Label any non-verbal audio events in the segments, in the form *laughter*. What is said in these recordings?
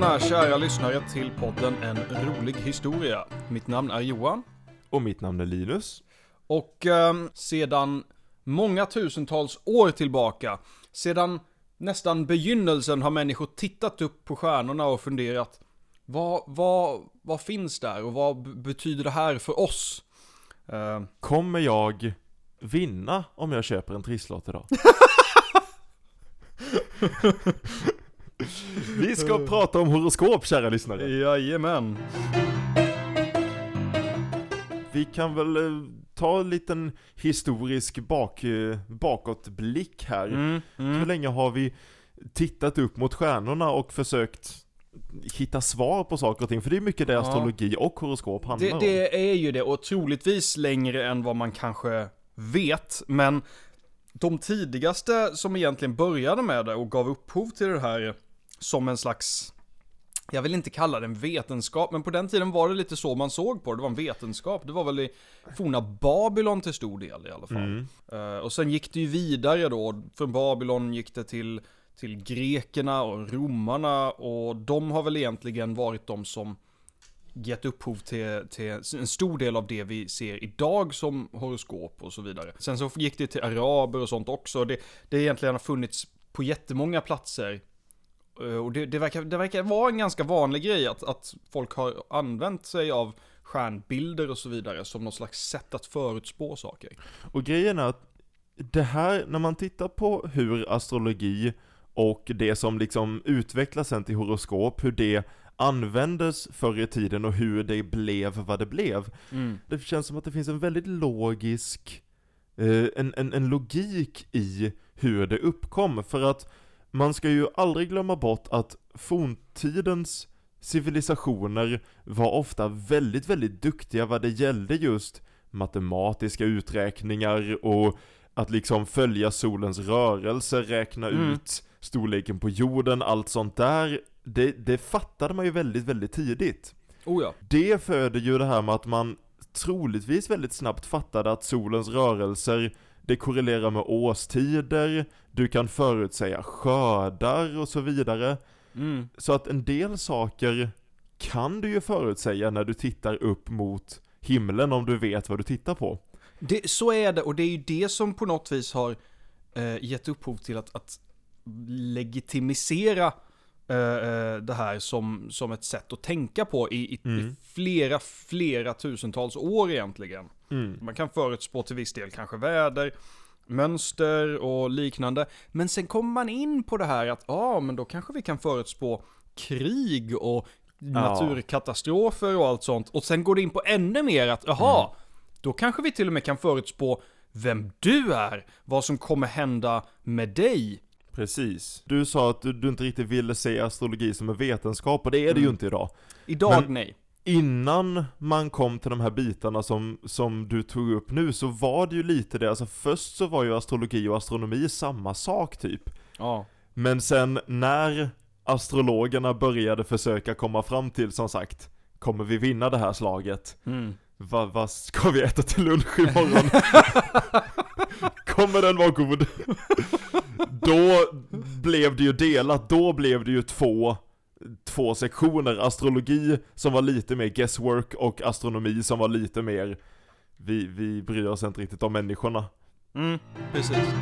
Välkomna kära lyssnare till podden En rolig historia. Mitt namn är Johan. Och mitt namn är Linus. Och ehm, sedan många tusentals år tillbaka, sedan nästan begynnelsen har människor tittat upp på stjärnorna och funderat vad, vad, vad finns där och vad betyder det här för oss? Ehm, Kommer jag vinna om jag köper en trisslott idag? *laughs* Vi ska prata om horoskop kära lyssnare. jajamän. Vi kan väl eh, ta en liten historisk bak, eh, bakåtblick här. Mm, Hur mm. länge har vi tittat upp mot stjärnorna och försökt hitta svar på saker och ting? För det är mycket det Ja. astrologi och horoskop handlar Det, om. det är ju det, och troligtvis längre än vad man kanske vet, men de tidigaste som egentligen började med det och gav upphov till det här som en slags, jag vill inte kalla det en vetenskap, men på den tiden var det lite så man såg på det, det var en vetenskap. Det var väl i forna Babylon till stor del i alla fall. Mm. Eh, och sen gick det ju vidare då, från Babylon gick det till, till grekerna och romarna och de har väl egentligen varit de som gett upphov till, till en stor del av det vi ser idag som horoskop och så vidare. Sen så gick det till araber och sånt också. Det, det egentligen har funnits på jättemånga platser. Eh, Och det, det, verkar, det verkar vara en ganska vanlig grej att, att folk har använt sig av stjärnbilder och så vidare som någon slags sätt att förutspå saker. Och grejen är att det här, när man tittar på hur astrologi och det som liksom utvecklas sen till horoskop, hur det användes förr i tiden och hur det blev vad det blev. Det känns som att det finns en väldigt logisk, eh, en, en, en logik i hur det uppkom. För att man ska ju aldrig glömma bort att forntidens civilisationer var ofta väldigt, väldigt duktiga vad det gällde just matematiska uträkningar och att liksom följa solens rörelse, räkna Mm. ut storleken på jorden, allt sånt där. Det, det fattade man ju väldigt, väldigt tidigt. Oh ja. Det föder ju det här med att man troligtvis väldigt snabbt fattade att solens rörelser, det korrelerar med årstider, du kan förutsäga skördar och så vidare. Mm. Så att en del saker kan du ju förutsäga när du tittar upp mot himlen om du vet vad du tittar på. Det, så är det, och det är ju det som på något vis har eh, gett upphov till att, att legitimisera eh, eh, det här som, som ett sätt att tänka på i, i, i Mm. flera, flera tusentals år egentligen. Mm. Man kan förutspå till viss del kanske väder, mönster och liknande. Men sen kommer man in på det här att, ja ah, men då kanske vi kan förutspå krig och naturkatastrofer och allt sånt. Och sen går det in på ännu mer att, jaha, Mm. då kanske vi till och med kan förutspå vem du är, vad som kommer hända med dig. Precis. Du sa att du, du inte riktigt ville se astrologi som en vetenskap och det är det ju Mm. inte idag. Idag Men- nej. Innan man kom till de här bitarna som, som du tog upp nu så var det ju lite det, alltså först så var ju astrologi och astronomi samma sak typ. Ja. Men sen när astrologerna började försöka komma fram till som sagt, kommer vi vinna det här slaget? Mm. Vad vad ska vi äta till lunch imorgon? *laughs* Kommer den vara god? Då blev det ju delat, då blev det ju två, två sektioner. Astrologi som var lite mer guesswork och astronomi som var lite mer, vi, vi bryr oss inte riktigt om människorna. Mm, precis.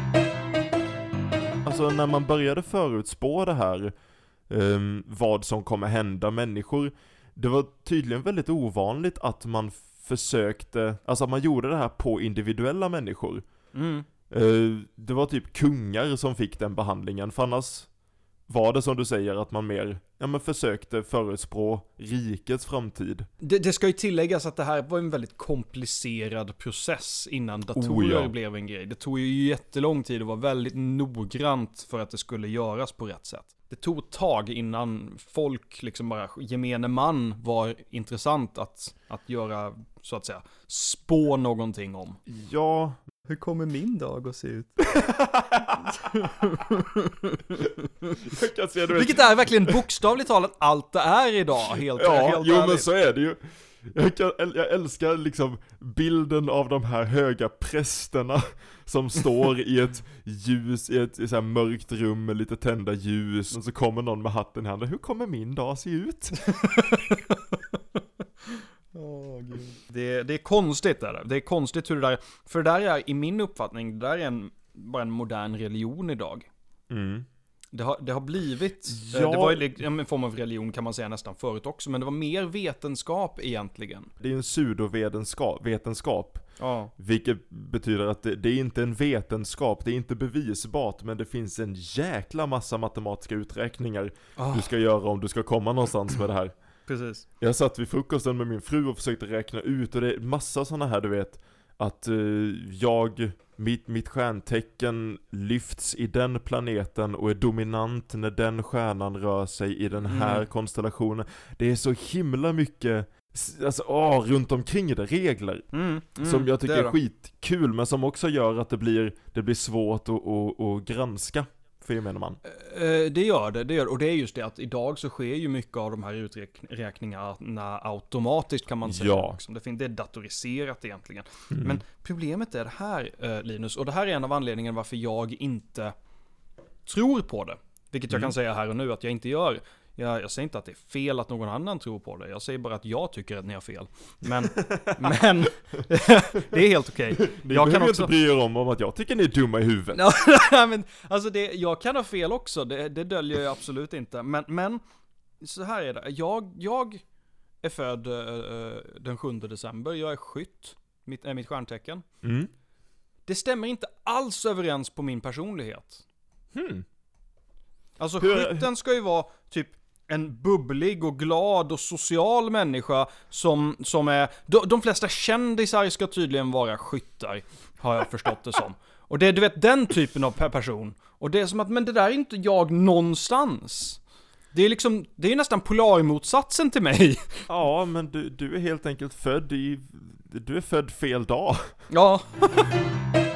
Alltså när man började förutspå det här, ehm, vad som kommer hända människor, det var tydligen väldigt ovanligt att man försökte, alltså att man gjorde det här på individuella människor. Mm. Eh, det var typ kungar som fick den behandlingen, för annars var det som du säger att man mer, ja men försökte förutspå rikets framtid. Det, det ska ju tilläggas att det här var en väldigt komplicerad process innan datorer Oh, ja. blev en grej. Det tog ju jättelång tid och var väldigt noggrant för att det skulle göras på rätt sätt. Det tog ett tag innan folk, liksom bara gemene man, var intressant att, att göra, så att säga, spå någonting om. Ja, Hur kommer min dag att se ut? jag kan se, du vet, Vilket är verkligen bokstavligt talat allt det är idag, helt, Ja, helt jo men ärligt. så är det ju. jag, kan, jag älskar liksom bilden av de här höga prästerna som står i ett ljus, i ett i så här mörkt rum med lite tända ljus och så kommer någon med hatten i handen. Hur kommer min dag se ut? *laughs* Oh, det, det är konstigt där. Det är konstigt hur det där, för det där är i min uppfattning, det där är en, bara en modern religion idag. Mm. Det har, det har blivit, eh, Ja. det var ju en form av religion kan man säga nästan förut också, men det var mer vetenskap egentligen. Det är en pseudovetenskap, vetenskap, Ja. vilket betyder att det, det är inte en vetenskap, det är inte bevisbart, men det finns en jäkla massa matematiska uträkningar Ah, du ska göra om du ska komma någonstans med det här. Precis. Jag satt vid frukosten med min fru och försökte räkna ut och det är massa sådana här du vet Att eh, jag, mitt, mitt stjärntecken lyfts i den planeten och är dominant när den stjärnan rör sig i den här Mm. konstellationen Det är så himla mycket, alltså åh, runt omkring det, regler Mm, mm, Som jag tycker är skitkul men som också gör att det blir, det blir svårt att, att, att granska gemene man Eh, Det gör det, det gör det. Och det är just det att idag så sker ju mycket av de här uträkningarna automatiskt kan man säga. Ja. Liksom. Det är datoriserat egentligen. Mm. Men problemet är det här eh, Linus, och det här är en av anledningarna varför jag inte tror på det. Vilket jag Mm. kan säga här och nu att jag inte gör. Jag, jag säger inte att det är fel att någon annan tror på det. Jag säger bara att jag tycker att ni har fel. Men, *laughs* men *laughs* det är helt okej. Ni jag kan behöver också- inte bry er om, om att jag tycker ni är dumma i huvudet *laughs* men alltså det, jag kan ha fel också, det, det döljer jag absolut inte. Men, men så här är det. Jag, jag är född eh, den 7 december, jag är skytt, mitt, är mitt stjärntecken. mm. Det stämmer inte alls överens på min personlighet. Hmm. Alltså Hur- skytten ska ju vara typ en bubblig och glad och social människa som, som är... De, de flesta kändisar ska tydligen vara skyttar, har jag förstått det som. Och det är du vet den typen av pe- person. Och det är som att, men det där är inte jag någonstans. Det är liksom, det är nästan polarmotsatsen till mig. *laughs* Ja, men du, du är helt enkelt född i... Du är född fel dag. Ja, *laughs*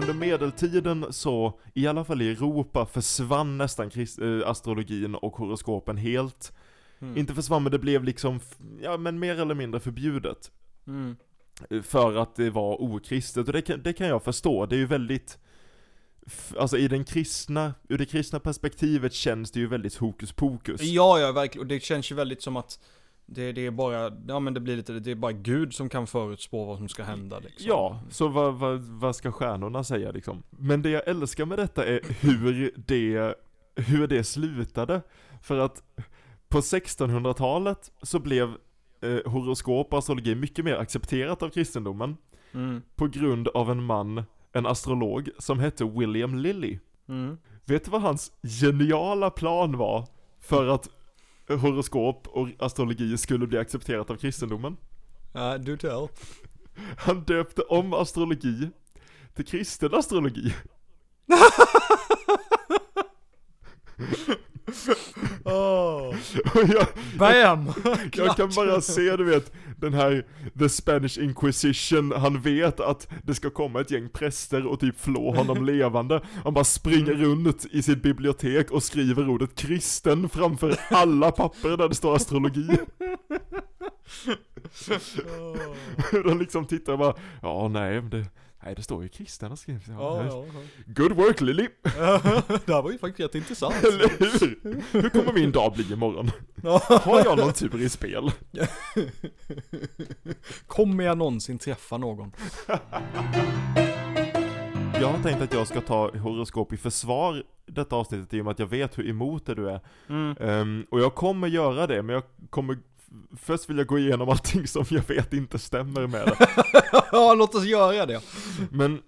Under medeltiden så, i alla fall i Europa, försvann nästan eh, astrologin och horoskopen helt. Mm. Inte försvann, men det blev liksom, ja men mer eller mindre förbjudet. mm. Eh, För att det var okristet, och det kan, det kan jag förstå. Det är ju väldigt... Alltså i den kristna, ur det kristna perspektivet känns det ju väldigt hokus pokus. ja, ja verkligen. Och det känns ju väldigt som att det, det är bara, ja men det blir lite, det är bara Gud som kan förutspå vad som ska hända liksom. Ja, så vad, vad, vad ska stjärnorna säga liksom? Men det jag älskar med detta är hur det, hur det slutade. För att på 1600-talet så blev eh, horoskop och astrologi mycket mer accepterat av kristendomen. Mm. På grund av en man, en astrolog, som hette William Lilly. Mm. Vet du vad hans geniala plan var för att horoskop och astrologi skulle bli accepterat av kristendomen? Ja, do tell. Han döpte om astrologi till kristen astrologi. *laughs* Oh. Jag, Bam! jag kan bara se, du vet, den här The Spanish Inquisition, han vet att det ska komma ett gäng präster och typ flå honom *laughs* levande. Han bara springer runt i sitt bibliotek och skriver ordet kristen framför alla papper där det står astrologi. *laughs* *laughs* De liksom tittar och bara, ja nej, det, nej det står ju kristen har skrivit. Ja, Ja, Good work Lily! *laughs* det här var ju faktiskt rätt intressant. *laughs* Eller hur? Hur kommer min dag bli imorgon? Har jag någon tur i spel? *laughs* Kommer jag någonsin träffa någon? Jag har tänkt att jag ska ta horoskop i försvar detta avsnittet i och med att jag vet hur emot det du är. Mm. Ehm, och jag kommer göra det, men jag kommer Först vill jag gå igenom allting som jag vet inte stämmer med det. *laughs* Ja, låt oss göra det. Men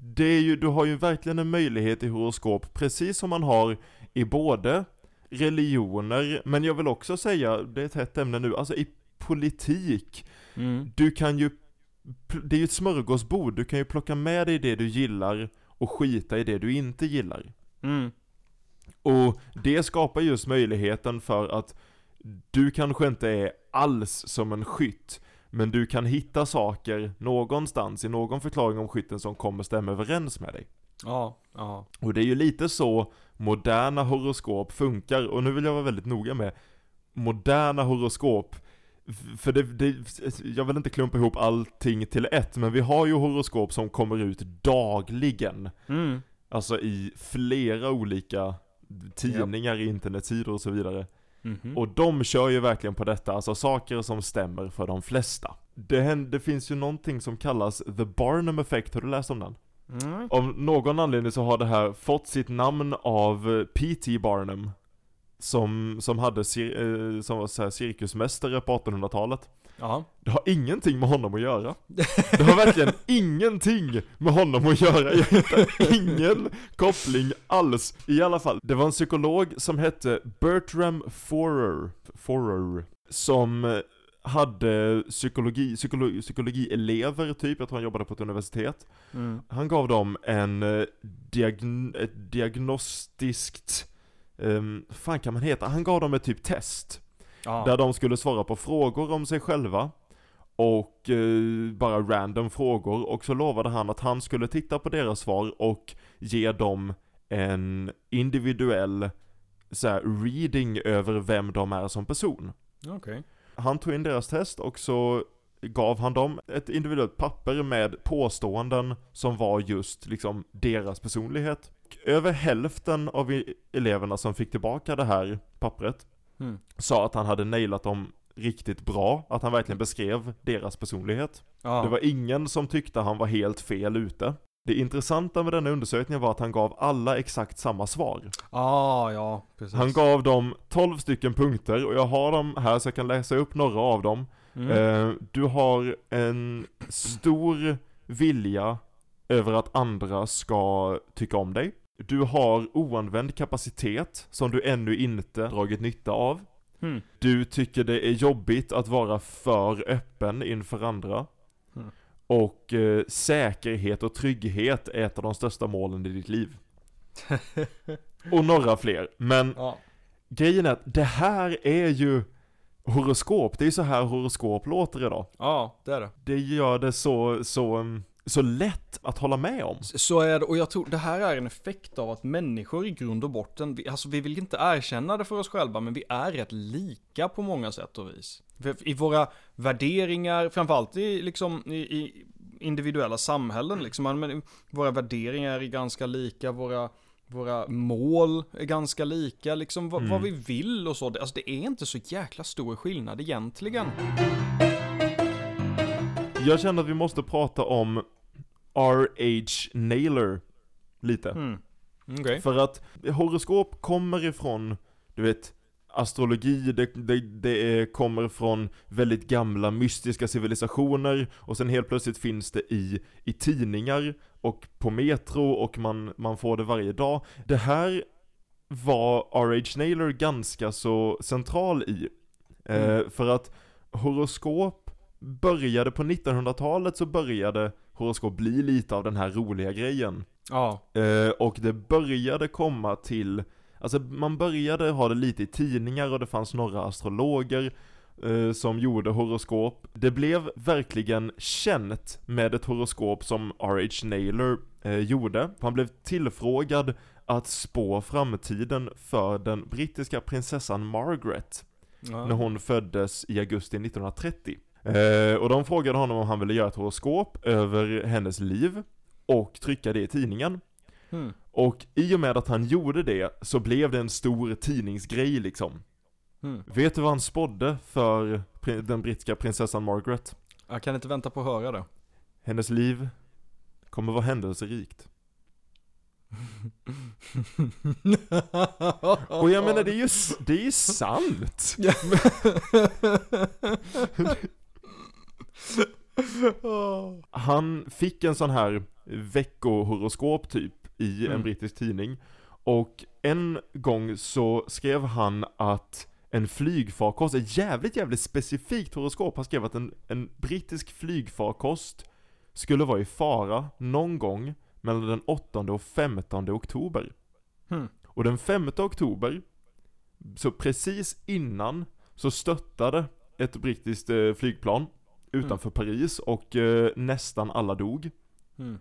det är ju, du har ju verkligen en möjlighet i horoskop, precis som man har i både religioner, men jag vill också säga, det är ett hett ämne nu, alltså i politik. Mm. Du kan ju, det är ju ett smörgåsbord, du kan ju plocka med dig det du gillar och skita i det du inte gillar. Mm. Och det skapar just möjligheten för att du kanske inte är alls som en skytt, men du kan hitta saker någonstans i någon förklaring om skytten som kommer stämma överens med dig. Ja, ja. Och det är ju lite så moderna horoskop funkar, och nu vill jag vara väldigt noga med moderna horoskop för det, det, jag vill inte klumpa ihop allting till ett, men vi har ju horoskop som kommer ut dagligen. Mm. Alltså i flera olika tidningar, internetsidor och så vidare. Mhm. Och de kör ju verkligen på detta, alltså saker som stämmer för de flesta. Det, händer, det finns ju någonting som kallas the Barnum effect, har du läst om den? Mm. Av någon anledning så har det här fått sitt namn av eh, P.T. Barnum. Som, som hade, eh, som var så här cirkusmästare på 1800-talet. Ja. Det har ingenting med honom att göra. Det har verkligen *laughs* ingenting med honom att göra. Jag hittar ingen koppling alls. I alla fall, det var en psykolog som hette Bertram Forer, Forer som hade psykologi, psykologi, psykologielever typ, jag tror han jobbade på ett universitet. Mm. Han gav dem en eh, diagn ett diagnostiskt, um, fan kan man heta? Han gav dem ett typ test. Ja. Där de skulle svara på frågor om sig själva. Och eh, bara random frågor. Och så lovade han att han skulle titta på deras svar och ge dem en individuell så här, reading över vem de är som person. Okej. Han tog in deras test och så gav han dem ett individuellt papper med påståenden som var just liksom deras personlighet. Över hälften av eleverna som fick tillbaka det här pappret Mm. sa att han hade nailat dem riktigt bra, att han verkligen beskrev deras personlighet. Ja. Det var ingen som tyckte han var helt fel ute. Det intressanta med denna undersökning var att han gav alla exakt samma svar. Ah, ja, precis. Han gav dem 12 stycken punkter och jag har dem här så jag kan läsa upp några av dem. Mm. Eh, du har en stor vilja över att andra ska tycka om dig. Du har oanvänd kapacitet som du ännu inte dragit nytta av. Mm. Du tycker det är jobbigt att vara för öppen inför andra. Mm. Och eh, säkerhet och trygghet är ett av de största målen i ditt liv. *laughs* Och några fler. Men Ja. grejen är att det här är ju horoskop. Det är ju så här horoskop låter idag. ja, det är det. Det gör det så, så, um, så lätt att hålla med om. Så är det, och jag tror det här är en effekt av att människor i grund och botten, vi, alltså vi vill inte erkänna det för oss själva, men vi är rätt lika på många sätt och vis. I våra värderingar, framförallt i, liksom, i, i individuella samhällen, liksom, men våra värderingar är ganska lika, våra, våra mål är ganska lika, liksom vad, Mm. vad vi vill och så. Alltså det är inte så jäkla stor skillnad egentligen. Jag känner att vi måste prata om R.H. Naylor lite. Mm. Okej. För att horoskop kommer ifrån, du vet, astrologi, det, det, det kommer från väldigt gamla mystiska civilisationer och sen helt plötsligt finns det i, i tidningar och på metro och man, man får det varje dag. Det här var R.H. Naylor ganska så central i. Eh, Mm. för att horoskop började på 1900-talet så började horoskop bli lite av den här roliga grejen. Ja. Eh, och det började komma till, alltså man började ha det lite i tidningar och det fanns några astrologer eh, som gjorde horoskop. Det blev verkligen känt med ett horoskop som R.H. Naylor eh, gjorde. Han blev tillfrågad att spå framtiden för den brittiska prinsessan Margaret ja. när hon föddes i augusti 1930. Eh, och de frågade honom om han ville göra ett horoskop över hennes liv och trycka det i tidningen. Mm. Och i och med att han gjorde det så blev det en stor tidningsgrej liksom. Mm. Vet du vad han spådde för den brittiska prinsessan Margaret? Jag kan inte vänta på att höra det. Hennes liv kommer vara händelserikt. *laughs* Och jag menar det är ju, det är ju sant! *laughs* *laughs* *laughs* Han fick en sån här veckohoroskop typ i en Mm. brittisk tidning. Och en gång så skrev han att en flygfarkost, ett jävligt jävligt specifikt horoskop, han skrev att en, en brittisk flygfarkost skulle vara i fara någon gång mellan den 8 och 15 oktober. Hmm. Och den 5 oktober, så precis innan, så stöttade ett brittiskt eh, flygplan utanför Paris och eh, nästan alla dog. Mm.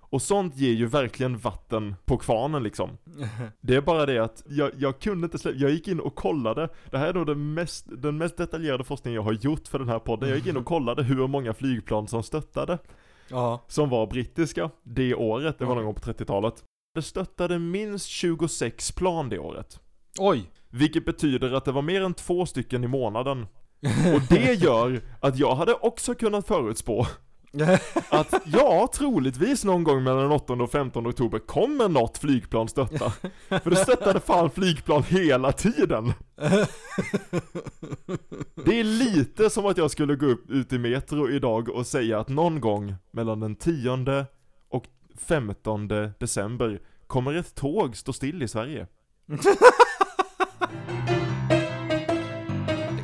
Och sånt ger ju verkligen vatten på kvarnen liksom. *laughs* Det är bara det att jag, jag kunde inte släppa, jag gick in och kollade, det här är nog den mest, den mest detaljerade forskningen jag har gjort för den här podden. Jag gick in och *laughs* kollade hur många flygplan som stöttade, Ja. som var brittiska, det året, det var någon gång på 30-talet. Det stöttade minst 26 plan det året. Oj. Vilket betyder att det var mer än två stycken i månaden. Och det gör att jag hade också kunnat förutspå *laughs* att ja, troligtvis någon gång mellan den 8 och 15 oktober kommer något flygplan stötta. För det stöttade fan flygplan hela tiden. *laughs* Det är lite som att jag skulle gå upp ut i Metro idag och säga att någon gång mellan den 10 och 15 december kommer ett tåg stå still i Sverige. *laughs*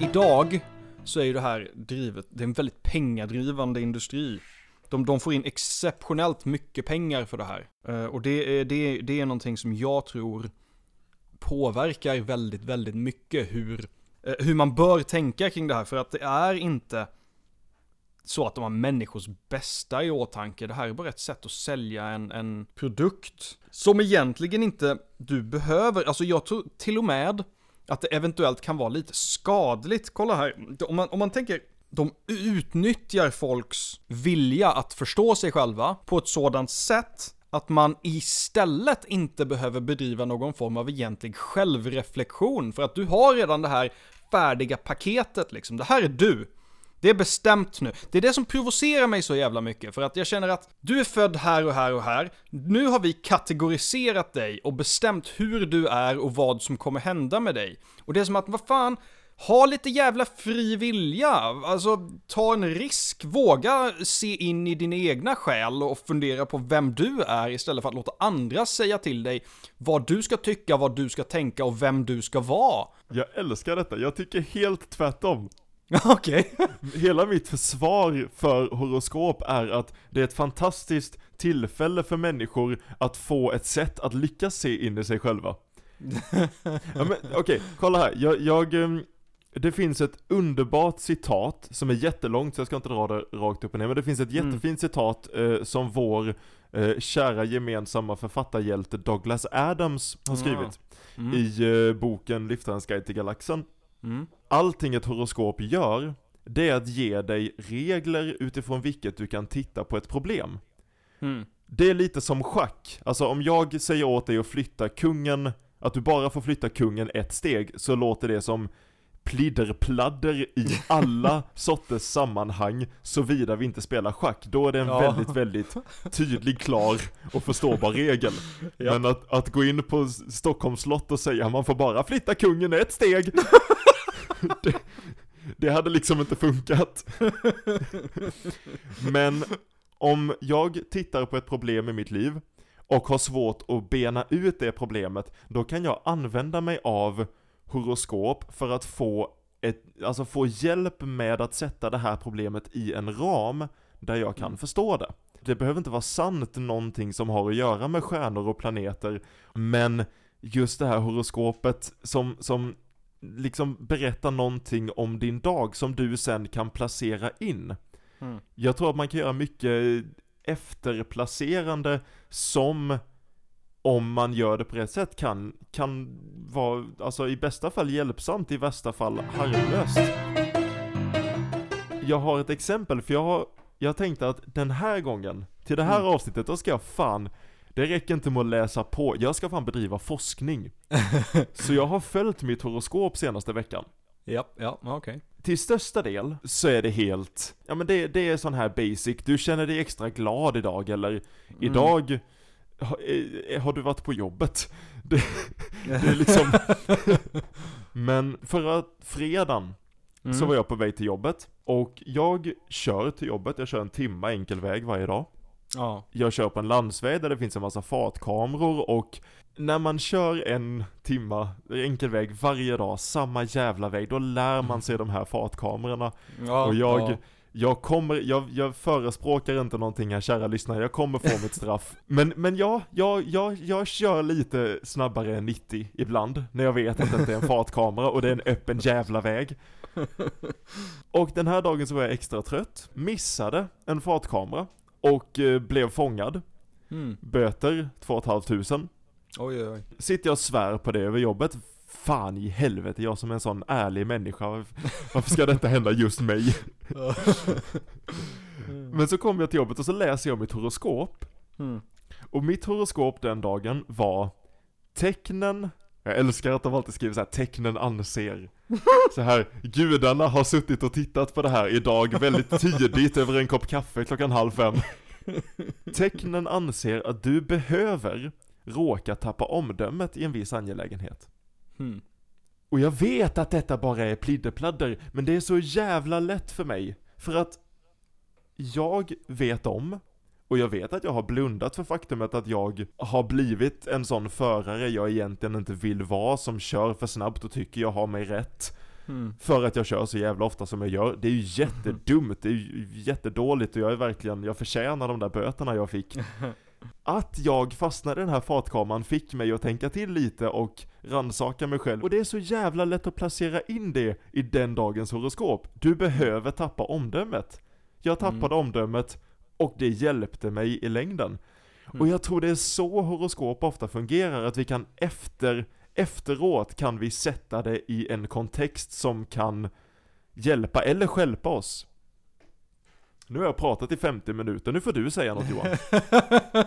Idag så är ju det här drivet, det är en väldigt pengadrivande industri. De, de får in exceptionellt mycket pengar för det här. Eh, och det är, det, det är någonting som jag tror påverkar väldigt, väldigt mycket hur, eh, hur man bör tänka kring det här. För att det är inte så att de har människors bästa i åtanke. Det här är bara ett sätt att sälja en, en produkt som egentligen inte du behöver. Alltså jag tror till och med att det eventuellt kan vara lite skadligt. Kolla här, om man, om man tänker de utnyttjar folks vilja att förstå sig själva på ett sådant sätt att man istället inte behöver bedriva någon form av egentlig självreflektion för att du har redan det här färdiga paketet liksom. Det här är du. Det är bestämt nu. Det är det som provocerar mig så jävla mycket, för att jag känner att du är född här och här och här. Nu har vi kategoriserat dig och bestämt hur du är och vad som kommer hända med dig. Och det är som att, vad fan, ha lite jävla fri vilja. Alltså, ta en risk. Våga se in i din egna själ och fundera på vem du är istället för att låta andra säga till dig vad du ska tycka, vad du ska tänka och vem du ska vara. Jag älskar detta, jag tycker helt tvärtom. *laughs* Okej. Hela mitt försvar för horoskop är att det är ett fantastiskt tillfälle för människor att få ett sätt att lyckas se in i sig själva. *laughs* ja, okej, kolla här. Jag, jag, ehm, det finns ett underbart citat som är jättelångt, så jag ska inte dra det rakt upp och ner, men det finns ett Mm. jättefint citat eh, som vår eh, kära gemensamma författarhjälte Douglas Adams har Ja. skrivit Mm. i eh, boken Liftarens guide till galaxen. Mm. Allting ett horoskop gör, det är att ge dig regler utifrån vilket du kan titta på ett problem. Mm. Det är lite som schack, alltså om jag säger åt dig att flytta kungen, att du bara får flytta kungen ett steg, så låter det som plidderpladder i *laughs* alla sorters sammanhang, såvida vi inte spelar schack. Då är det en Ja. väldigt, väldigt tydlig, klar och förståbar regel. Ja. Men att, att gå in på Stockholms slott och säga man får bara flytta kungen ett steg, *laughs* *laughs* det, det hade liksom inte funkat. *laughs* Men om jag tittar på ett problem i mitt liv och har svårt att bena ut det problemet, då kan jag använda mig av horoskop för att få ett, alltså få hjälp med att sätta det här problemet i en ram där jag kan Mm. förstå det. Det behöver inte vara sant någonting som har att göra med stjärnor och planeter, men just det här horoskopet som, som liksom berättar någonting om din dag som du sen kan placera in. Mm. Jag tror att man kan göra mycket efterplacerande som om man gör det på rätt sätt kan, kan vara, alltså i bästa fall hjälpsamt, i värsta fall harmlöst. Jag har ett exempel, för jag har, jag tänkte att den här gången, till det här Mm. avsnittet, då ska jag fan, det räcker inte med att läsa på, jag ska fan bedriva forskning. *laughs* Så jag har följt mitt horoskop senaste veckan. Ja, ja, okej. Till största del så är det helt, ja men det, det är sån här basic, du känner dig extra glad idag eller idag har, eh, har du varit på jobbet? *laughs* Det, det är liksom, *laughs* men förra fredagen Mm. så var jag på väg till jobbet och jag kör till jobbet, jag kör en timma enkel väg varje dag. Ja. Jag kör på en landsväg där det finns en massa fartkameror och när man kör en timma enkel väg varje dag, samma jävla väg, då lär man sig de här fartkamerorna. ja Och jag, ja. jag kommer, jag, jag förespråkar inte någonting här kära lyssnare, jag kommer få mitt straff. Men, men ja, jag, jag, jag kör lite snabbare än 90 ibland, när jag vet att det inte är en fartkamera och det är en öppen jävla väg. *laughs* Och den här dagen så var jag extra trött, missade en fartkamera och eh, blev fångad. Mm. Böter 2 500. Oj, oj, oj. Sitter jag och svär på det över jobbet. Fan i helvete, jag som är en sån ärlig människa. Varför- ska detta hända just mig? *laughs* Men så kommer jag till jobbet och så läser jag mitt horoskop. Mm. Och mitt horoskop den dagen var tecknen, jag älskar att de alltid skriver så här, tecknen anser. *laughs* Så här, gudarna har suttit och tittat på det här idag väldigt tidigt över en kopp kaffe klockan halv fem. Tecknen anser att du behöver råka tappa omdömet i en viss angelägenhet. Mm. Och jag vet att detta bara är plidderpladder, men det är så jävla lätt för mig. För att jag vet om, och jag vet att jag har blundat för faktumet att jag har blivit en sån förare jag egentligen inte vill vara, som kör för snabbt och tycker jag har mig rätt. Mm. För att jag kör så jävla ofta som jag gör. Det är ju jättedumt, det är ju jättedåligt och jag är verkligen, jag förtjänar de där böterna jag fick. *laughs* Att jag fastnade i den här fartkameran fick mig att tänka till lite och rannsaka mig själv. Och det är så jävla lätt att placera in det i den dagens horoskop. Du behöver tappa omdömet. Jag tappade omdömet och det hjälpte mig i längden. Och Mm. jag tror det är så horoskop ofta fungerar, att vi kan efter, efteråt kan vi sätta det i en kontext som kan hjälpa eller stjälpa oss. Nu har jag pratat i 50 minuter, nu får du säga något Johan. *laughs*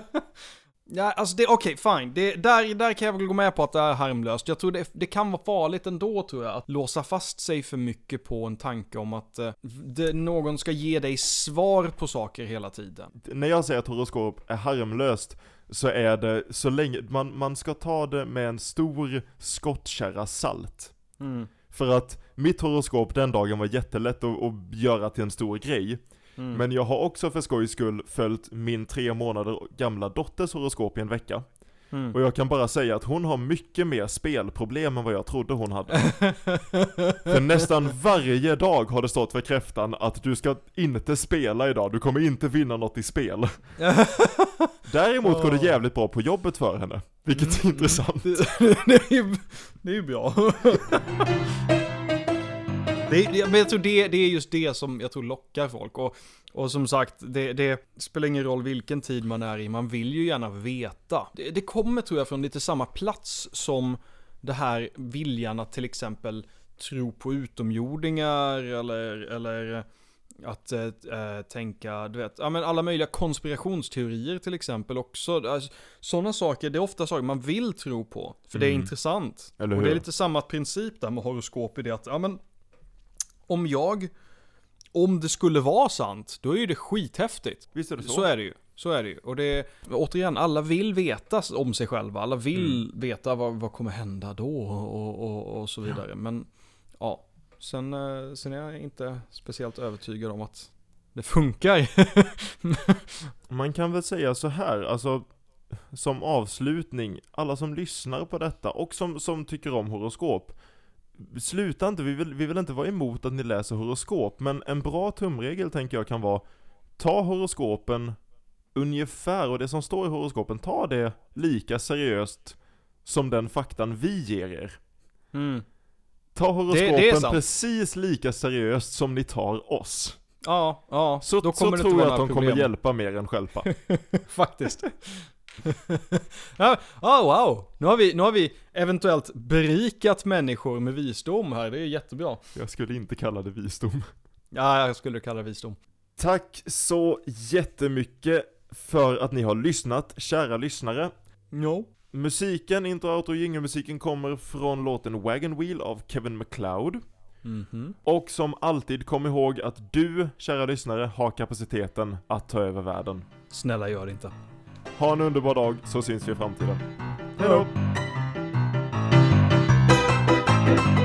Ja, alltså det, okej, fine. Det, där, där kan jag väl gå med på att det är harmlöst. Jag tror det, det kan vara farligt ändå, tror jag, att låsa fast sig för mycket på en tanke om att eh, det, någon ska ge dig svar på saker hela tiden. När jag säger att horoskop är harmlöst så är det så länge, man, man ska ta det med en stor skottkärra salt. Mm. För att mitt horoskop den dagen var jättelätt att, att göra till en stor grej. Mm. Men jag har också för skojs skull följt min tre månader gamla dotters horoskop i en vecka. Mm. Och jag kan bara säga att hon har mycket mer spelproblem än vad jag trodde hon hade. *laughs* För nästan varje dag har det stått för kräftan att du ska inte spela idag, du kommer inte vinna något i spel. *laughs* Däremot går det jävligt bra på jobbet för henne, vilket är intressant. det, det, är, det är bra. *laughs* Det, det, men jag tror det, det är just det som jag tror lockar folk. Och, och som sagt, det, det spelar ingen roll vilken tid man är i, man vill ju gärna veta. Det, det kommer tror jag från lite samma plats som det här viljan att till exempel tro på utomjordingar eller, eller att eh, tänka, du vet, ja men alla möjliga konspirationsteorier till exempel också. Alltså, Sådana saker, det är ofta saker man vill tro på, för det är Mm. intressant. Och det är lite samma princip där med horoskop i det att, ja men, om jag, om det skulle vara sant, då är ju det skithäftigt. Visst är det så? Så är det ju. Så är det ju. Och det återigen, alla vill veta om sig själva. Alla vill veta vad, vad kommer hända då och, och, och så vidare. Men ja, sen, eh, sen är jag inte speciellt övertygad om att det funkar. *laughs* Man kan väl säga så här, alltså som avslutning, alla som lyssnar på detta och som, som tycker om horoskop Sluta inte, vi vill, vi vill inte vara emot att ni läser horoskop, men en bra tumregel tänker jag kan vara Ta horoskopen ungefär, och det som står i horoskopen, ta det lika seriöst som den faktan vi ger er. Mm. Ta horoskopen det sant. precis lika seriöst som ni tar oss. Ja, ja. Så, då så kommer det tror jag att de några kommer problem. hjälpa mer än stjälpa. *laughs* Faktiskt. *laughs* ja, oh, wow. Nu har, vi, nu har vi eventuellt berikat människor med visdom här. Det är jättebra. Jag skulle inte kalla det visdom. Ja, jag skulle kalla det visdom. Tack så jättemycket för att ni har lyssnat, kära lyssnare. Jo. Musiken, intro, outro, jingelmusiken kommer från låten Wagon Wheel av Kevin MacLeod. Mhm. Och som alltid, kom ihåg att du, kära lyssnare, har kapaciteten att ta över världen. Snälla gör det inte. Ha en underbar dag, så syns vi i framtiden. Hejdå! Hejdå.